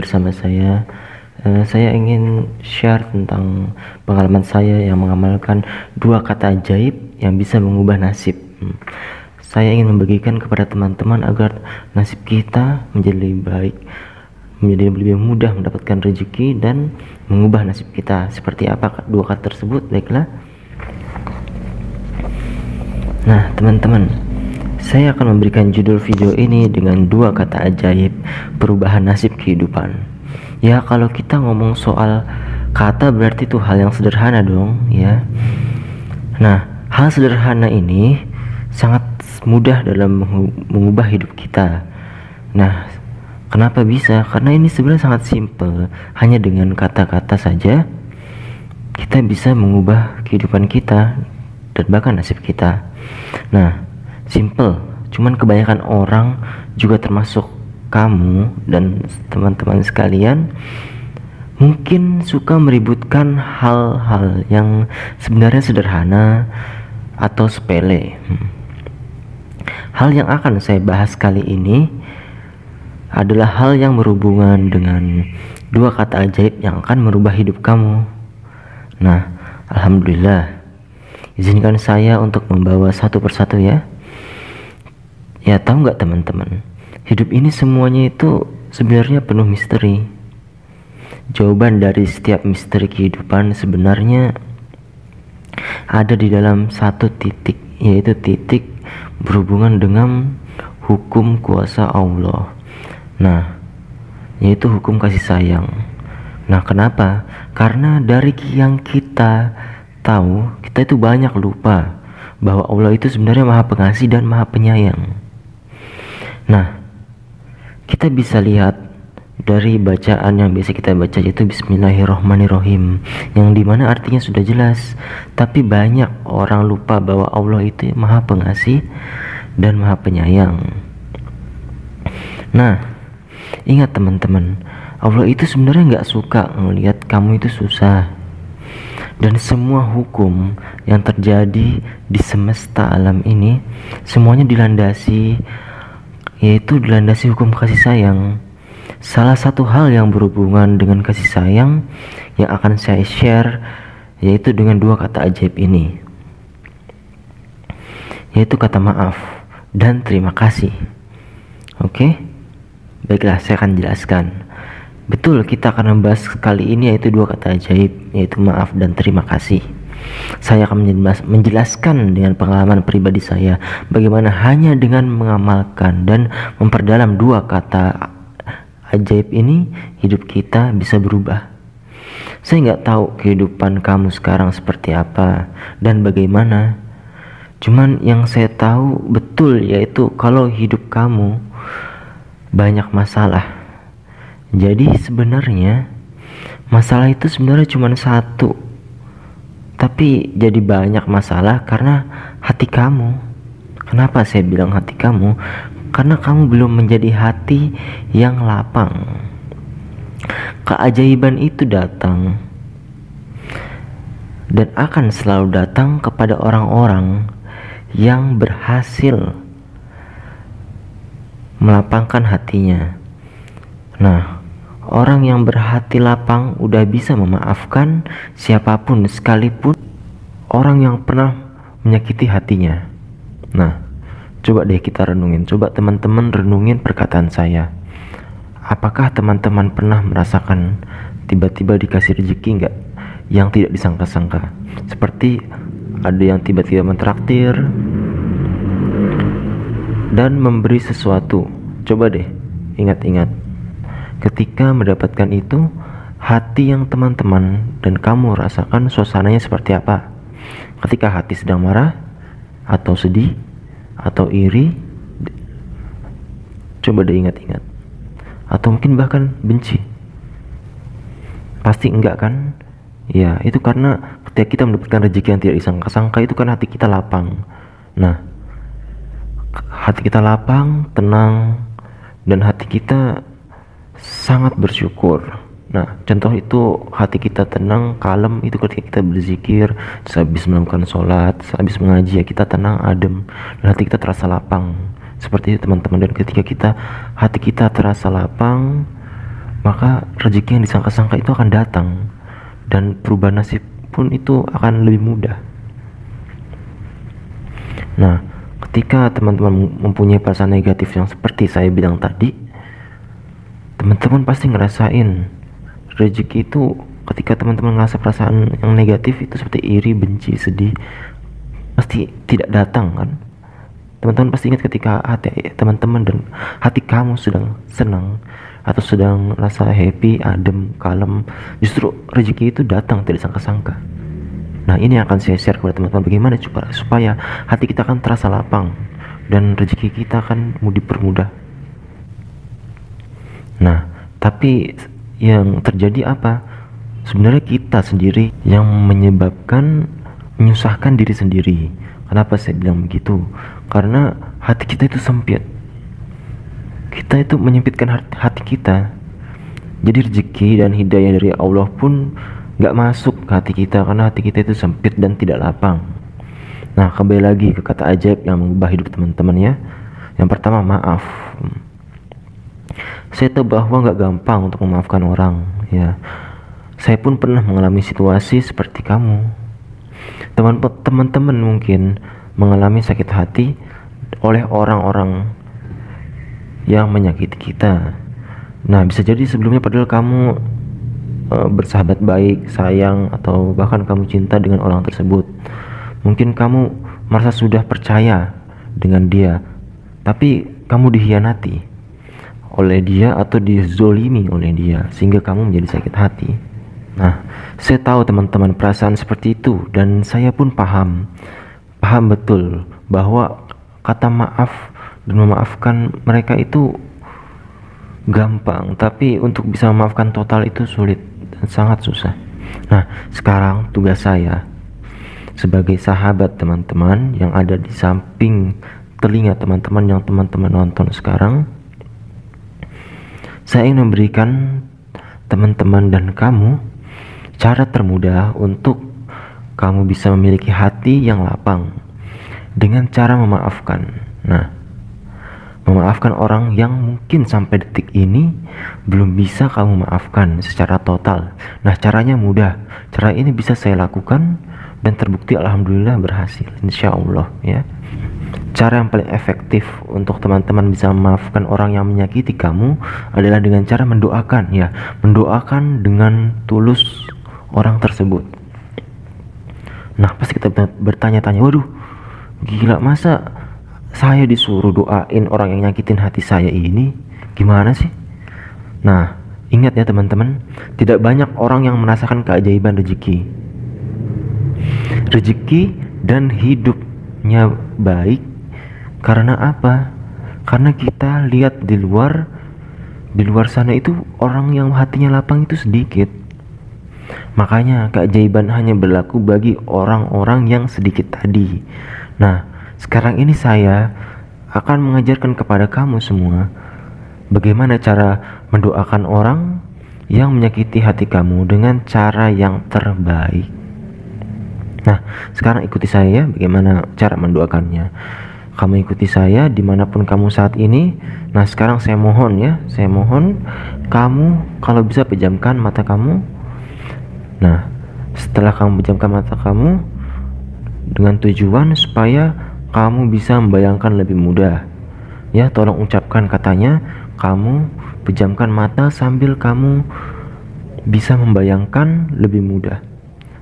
bersama saya. Uh, saya ingin share tentang pengalaman saya yang mengamalkan dua kata ajaib yang bisa mengubah nasib. Hmm. Saya ingin membagikan kepada teman-teman agar nasib kita menjadi lebih baik, menjadi lebih mudah mendapatkan rezeki dan mengubah nasib kita. Seperti apa dua kata tersebut? Baiklah. Nah, teman-teman, saya akan memberikan judul video ini dengan dua kata ajaib perubahan nasib kehidupan. Ya, kalau kita ngomong soal kata berarti itu hal yang sederhana dong, ya. Nah, hal sederhana ini sangat mudah dalam mengubah hidup kita. Nah, kenapa bisa? Karena ini sebenarnya sangat simple. Hanya dengan kata-kata saja kita bisa mengubah kehidupan kita dan bahkan nasib kita. Nah, simple. Cuman kebanyakan orang juga termasuk kamu dan teman-teman sekalian mungkin suka meributkan hal-hal yang sebenarnya sederhana atau sepele. Hmm. Hal yang akan saya bahas kali ini adalah hal yang berhubungan dengan dua kata ajaib yang akan merubah hidup kamu. Nah, alhamdulillah Izinkan saya untuk membawa satu persatu ya. Ya tahu nggak teman-teman, hidup ini semuanya itu sebenarnya penuh misteri. Jawaban dari setiap misteri kehidupan sebenarnya ada di dalam satu titik, yaitu titik berhubungan dengan hukum kuasa Allah. Nah, yaitu hukum kasih sayang. Nah, kenapa? Karena dari yang kita tahu, kita itu banyak lupa bahwa Allah itu sebenarnya Maha Pengasih dan Maha Penyayang. Nah, kita bisa lihat dari bacaan yang biasa kita baca yaitu Bismillahirrohmanirrohim yang di mana artinya sudah jelas. Tapi banyak orang lupa bahwa Allah itu maha pengasih dan maha penyayang. Nah ingat teman-teman Allah itu sebenarnya nggak suka melihat kamu itu susah. Dan semua hukum yang terjadi di semesta alam ini semuanya dilandasi yaitu dilandasi hukum kasih sayang. Salah satu hal yang berhubungan dengan kasih sayang yang akan saya share yaitu dengan dua kata ajaib ini yaitu kata maaf dan terima kasih. Oke? Baiklah saya akan jelaskan. Betul, kita akan membahas kali ini yaitu dua kata ajaib, yaitu maaf dan terima kasih. Saya akan menjelaskan dengan pengalaman pribadi saya bagaimana hanya dengan mengamalkan dan memperdalam dua kata ajaib ini hidup kita bisa berubah. Saya nggak tahu kehidupan kamu sekarang seperti apa dan bagaimana. Cuman yang saya tahu betul yaitu kalau hidup kamu banyak masalah jadi sebenarnya masalah itu sebenarnya cuma satu. Tapi jadi banyak masalah karena hati kamu. Kenapa saya bilang hati kamu? Karena kamu belum menjadi hati yang lapang. Keajaiban itu datang dan akan selalu datang kepada orang-orang yang berhasil melapangkan hatinya. Nah, Orang yang berhati lapang udah bisa memaafkan siapa pun sekalipun orang yang pernah menyakiti hatinya. Nah, coba deh kita renungin. Coba teman-teman renungin perkataan saya. Apakah teman-teman pernah merasakan tiba-tiba dikasih rezeki nggak yang tidak disangka-sangka? Seperti ada yang tiba-tiba mentraktir dan memberi sesuatu. Coba deh ingat-ingat Ketika mendapatkan itu, hati yang teman-teman dan kamu rasakan suasananya seperti apa? Ketika hati sedang marah, atau sedih, atau iri, coba deh ingat-ingat. Atau mungkin bahkan benci. Pasti enggak kan? Ya, itu karena ketika kita mendapatkan rezeki yang tidak disangka-sangka itu kan hati kita lapang. Nah, hati kita lapang, tenang, dan hati kita sangat bersyukur. Nah, contoh itu hati kita tenang, kalem itu ketika kita berzikir, sehabis melakukan sholat, sehabis mengaji ya kita tenang, adem, dan hati kita terasa lapang. Seperti itu teman-teman dan ketika kita hati kita terasa lapang, maka rezeki yang disangka-sangka itu akan datang dan perubahan nasib pun itu akan lebih mudah nah ketika teman-teman mempunyai perasaan negatif yang seperti saya bilang tadi teman-teman pasti ngerasain rezeki itu ketika teman-teman ngerasa perasaan yang negatif itu seperti iri, benci, sedih pasti tidak datang kan teman-teman pasti ingat ketika hati teman-teman dan hati kamu sedang senang atau sedang rasa happy, adem, kalem, justru rezeki itu datang tidak sangka-sangka. Nah ini akan saya share kepada teman-teman bagaimana supaya, hati kita akan terasa lapang dan rezeki kita akan dipermudah. Nah tapi yang terjadi apa? Sebenarnya kita sendiri yang menyebabkan menyusahkan diri sendiri. Kenapa saya bilang begitu? Karena hati kita itu sempit kita itu menyempitkan hati kita jadi rezeki dan hidayah dari Allah pun nggak masuk ke hati kita karena hati kita itu sempit dan tidak lapang nah kembali lagi ke kata ajaib yang mengubah hidup teman-teman ya yang pertama maaf saya tahu bahwa nggak gampang untuk memaafkan orang ya saya pun pernah mengalami situasi seperti kamu teman-teman mungkin mengalami sakit hati oleh orang-orang yang menyakiti kita. Nah, bisa jadi sebelumnya padahal kamu e, bersahabat baik, sayang, atau bahkan kamu cinta dengan orang tersebut. Mungkin kamu merasa sudah percaya dengan dia, tapi kamu dihianati oleh dia atau dizolimi oleh dia, sehingga kamu menjadi sakit hati. Nah, saya tahu teman-teman perasaan seperti itu, dan saya pun paham, paham betul bahwa kata maaf dan memaafkan mereka itu gampang tapi untuk bisa memaafkan total itu sulit dan sangat susah nah sekarang tugas saya sebagai sahabat teman-teman yang ada di samping telinga teman-teman yang teman-teman nonton sekarang saya ingin memberikan teman-teman dan kamu cara termudah untuk kamu bisa memiliki hati yang lapang dengan cara memaafkan nah memaafkan orang yang mungkin sampai detik ini belum bisa kamu maafkan secara total. Nah, caranya mudah. Cara ini bisa saya lakukan dan terbukti alhamdulillah berhasil insya Allah ya. Cara yang paling efektif untuk teman-teman bisa memaafkan orang yang menyakiti kamu adalah dengan cara mendoakan ya, mendoakan dengan tulus orang tersebut. Nah, pasti kita bertanya-tanya, waduh, gila masa saya disuruh doain orang yang nyakitin hati saya ini? Gimana sih? Nah ingat ya teman-teman tidak banyak orang yang merasakan keajaiban rezeki. Rezeki dan hidupnya baik. Karena apa? Karena kita lihat di luar di luar sana itu orang yang hatinya lapang itu sedikit. Makanya keajaiban hanya berlaku bagi orang-orang yang sedikit tadi. Nah sekarang ini saya akan mengajarkan kepada kamu semua bagaimana cara mendoakan orang yang menyakiti hati kamu dengan cara yang terbaik. Nah, sekarang ikuti saya ya, bagaimana cara mendoakannya. Kamu ikuti saya di mana pun kamu saat ini. Nah, sekarang saya mohon ya, saya mohon kamu kalau bisa pejamkan mata kamu. Nah, setelah kamu pejamkan mata kamu dengan tujuan supaya kamu bisa membayangkan lebih mudah. Ya, tolong ucapkan katanya, kamu pejamkan mata sambil kamu bisa membayangkan lebih mudah.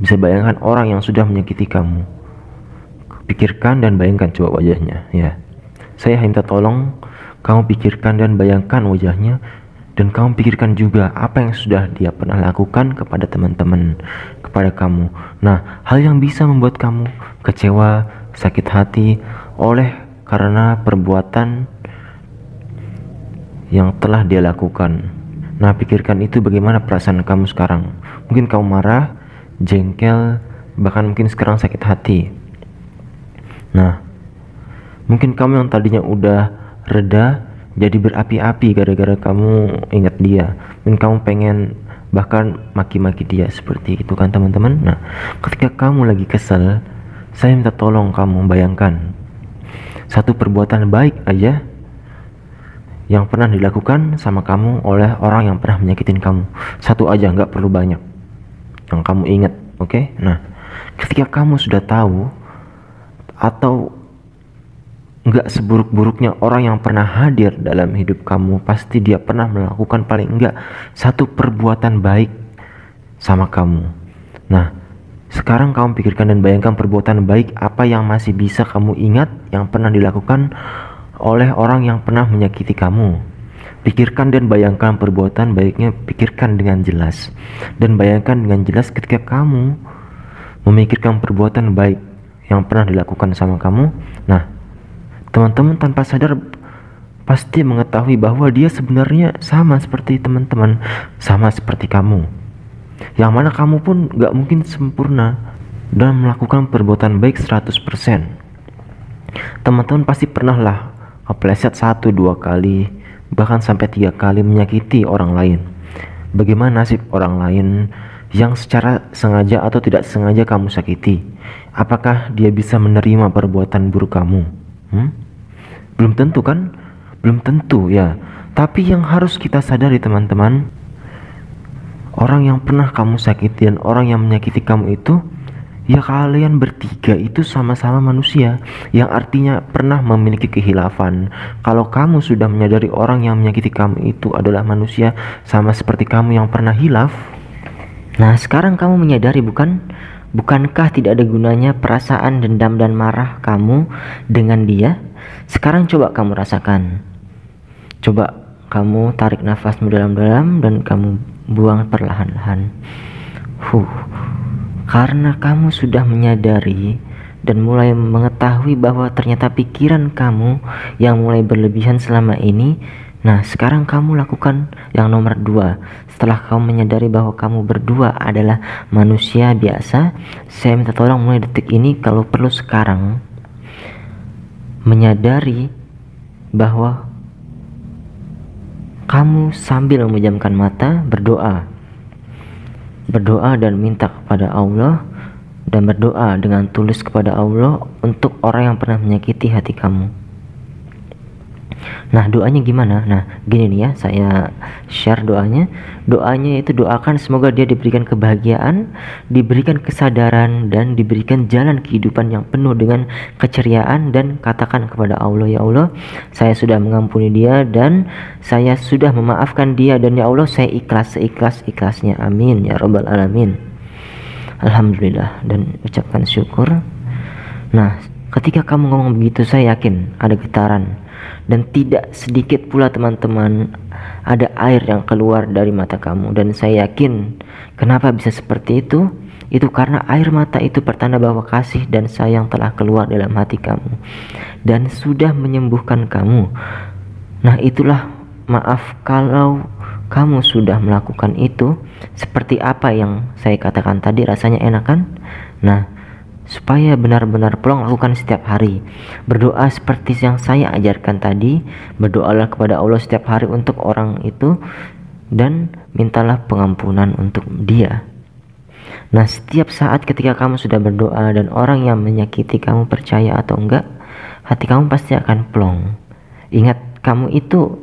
Bisa bayangkan orang yang sudah menyakiti kamu. Pikirkan dan bayangkan coba wajahnya, ya. Saya minta tolong kamu pikirkan dan bayangkan wajahnya dan kamu pikirkan juga apa yang sudah dia pernah lakukan kepada teman-teman, kepada kamu. Nah, hal yang bisa membuat kamu kecewa, sakit hati oleh karena perbuatan yang telah dia lakukan. Nah, pikirkan itu bagaimana perasaan kamu sekarang. Mungkin kamu marah, jengkel, bahkan mungkin sekarang sakit hati. Nah, mungkin kamu yang tadinya udah reda jadi berapi-api gara-gara kamu ingat dia. Mungkin kamu pengen bahkan maki-maki dia seperti itu kan teman-teman. Nah, ketika kamu lagi kesel, saya minta tolong kamu bayangkan satu perbuatan baik aja yang pernah dilakukan sama kamu oleh orang yang pernah menyakitin kamu satu aja nggak perlu banyak yang kamu ingat oke okay? nah ketika kamu sudah tahu atau nggak seburuk-buruknya orang yang pernah hadir dalam hidup kamu pasti dia pernah melakukan paling enggak satu perbuatan baik sama kamu nah sekarang kamu pikirkan dan bayangkan perbuatan baik apa yang masih bisa kamu ingat yang pernah dilakukan oleh orang yang pernah menyakiti kamu. Pikirkan dan bayangkan perbuatan baiknya, pikirkan dengan jelas. Dan bayangkan dengan jelas ketika kamu memikirkan perbuatan baik yang pernah dilakukan sama kamu. Nah, teman-teman tanpa sadar pasti mengetahui bahwa dia sebenarnya sama seperti teman-teman, sama seperti kamu. Yang mana kamu pun gak mungkin sempurna dan melakukan perbuatan baik 100%. Teman-teman pasti pernah lah kepleset satu dua kali bahkan sampai tiga kali menyakiti orang lain. Bagaimana nasib orang lain yang secara sengaja atau tidak sengaja kamu sakiti? Apakah dia bisa menerima perbuatan buruk kamu? Hmm? belum tentu kan? Belum tentu ya. Tapi yang harus kita sadari teman-teman orang yang pernah kamu sakiti dan orang yang menyakiti kamu itu ya kalian bertiga itu sama-sama manusia yang artinya pernah memiliki kehilafan. Kalau kamu sudah menyadari orang yang menyakiti kamu itu adalah manusia sama seperti kamu yang pernah hilaf nah sekarang kamu menyadari bukan? Bukankah tidak ada gunanya perasaan dendam dan marah kamu dengan dia? Sekarang coba kamu rasakan. Coba kamu tarik nafasmu dalam-dalam dan kamu buang perlahan-lahan. Huh karena kamu sudah menyadari dan mulai mengetahui bahwa ternyata pikiran kamu yang mulai berlebihan selama ini Nah sekarang kamu lakukan yang nomor dua. Setelah kamu menyadari bahwa kamu berdua adalah manusia biasa Saya minta tolong mulai detik ini kalau perlu sekarang Menyadari bahwa Kamu sambil memejamkan mata berdoa berdoa dan minta kepada Allah dan berdoa dengan tulus kepada Allah untuk orang yang pernah menyakiti hati kamu. Nah doanya gimana? Nah gini nih ya saya share doanya. Doanya itu doakan semoga dia diberikan kebahagiaan Diberikan kesadaran dan diberikan jalan kehidupan yang penuh dengan keceriaan Dan katakan kepada Allah Ya Allah saya sudah mengampuni dia dan saya sudah memaafkan dia Dan ya Allah saya ikhlas seikhlas ikhlasnya. Amin Ya Rabbal Alamin. Alhamdulillah dan ucapkan syukur. Nah ketika kamu ngomong begitu saya yakin ada getaran dan tidak sedikit pula teman-teman ada air yang keluar dari mata kamu. Dan saya yakin kenapa bisa seperti itu? Itu karena air mata itu pertanda bahwa kasih dan sayang telah keluar dalam hati kamu. Dan sudah menyembuhkan kamu. Nah itulah maaf kalau kamu sudah melakukan itu. Seperti apa yang saya katakan tadi rasanya enak kan nah supaya benar-benar plong lakukan setiap hari. Berdoa seperti yang saya ajarkan tadi, berdoalah kepada Allah setiap hari untuk orang itu dan mintalah pengampunan untuk dia. Nah, setiap saat ketika kamu sudah berdoa dan orang yang menyakiti kamu percaya atau enggak, hati kamu pasti akan plong. Ingat, kamu itu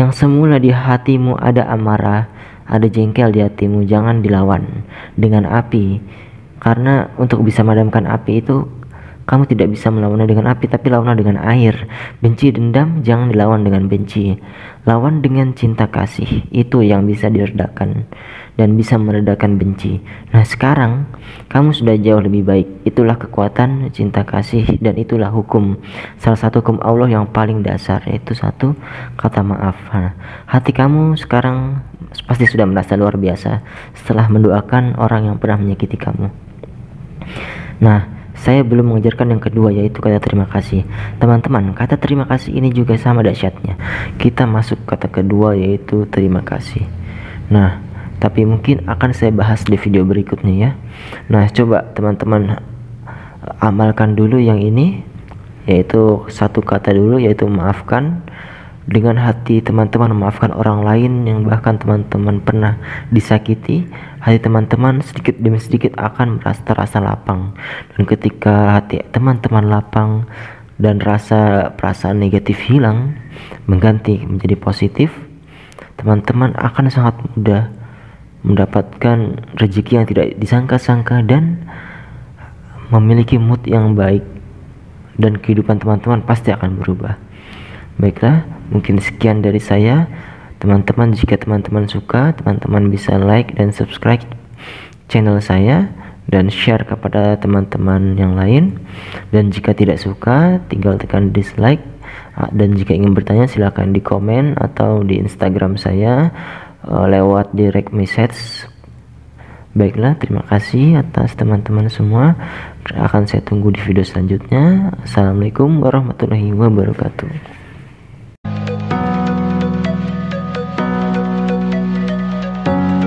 yang semula di hatimu ada amarah, ada jengkel di hatimu, jangan dilawan dengan api karena untuk bisa memadamkan api itu kamu tidak bisa melawannya dengan api tapi lawannya dengan air. Benci dendam jangan dilawan dengan benci. Lawan dengan cinta kasih itu yang bisa diredakan dan bisa meredakan benci. Nah sekarang kamu sudah jauh lebih baik. Itulah kekuatan cinta kasih dan itulah hukum. Salah satu hukum Allah yang paling dasar yaitu satu kata maaf. Nah, hati kamu sekarang pasti sudah merasa luar biasa setelah mendoakan orang yang pernah menyakiti kamu Nah, saya belum mengajarkan yang kedua yaitu kata terima kasih. Teman-teman, kata terima kasih ini juga sama dahsyatnya. Kita masuk kata kedua yaitu terima kasih. Nah, tapi mungkin akan saya bahas di video berikutnya ya. Nah, coba teman-teman amalkan dulu yang ini yaitu satu kata dulu yaitu maafkan dengan hati teman-teman memaafkan orang lain yang bahkan teman-teman pernah disakiti hati teman-teman sedikit demi sedikit akan merasa terasa lapang. Dan ketika hati teman-teman lapang dan rasa perasaan negatif hilang mengganti menjadi positif teman-teman akan sangat mudah mendapatkan rezeki yang tidak disangka-sangka dan memiliki mood yang baik. Dan kehidupan teman-teman pasti akan berubah. Baiklah mungkin sekian dari saya teman-teman jika teman-teman suka teman-teman bisa like dan subscribe channel saya dan share kepada teman-teman yang lain. Dan jika tidak suka tinggal tekan dislike. Dan jika ingin bertanya silahkan di komen atau di instagram saya uh, lewat direct message. Baiklah terima kasih atas teman-teman semua. Akan saya tunggu di video selanjutnya. Assalamualaikum warahmatullahi wabarakatuh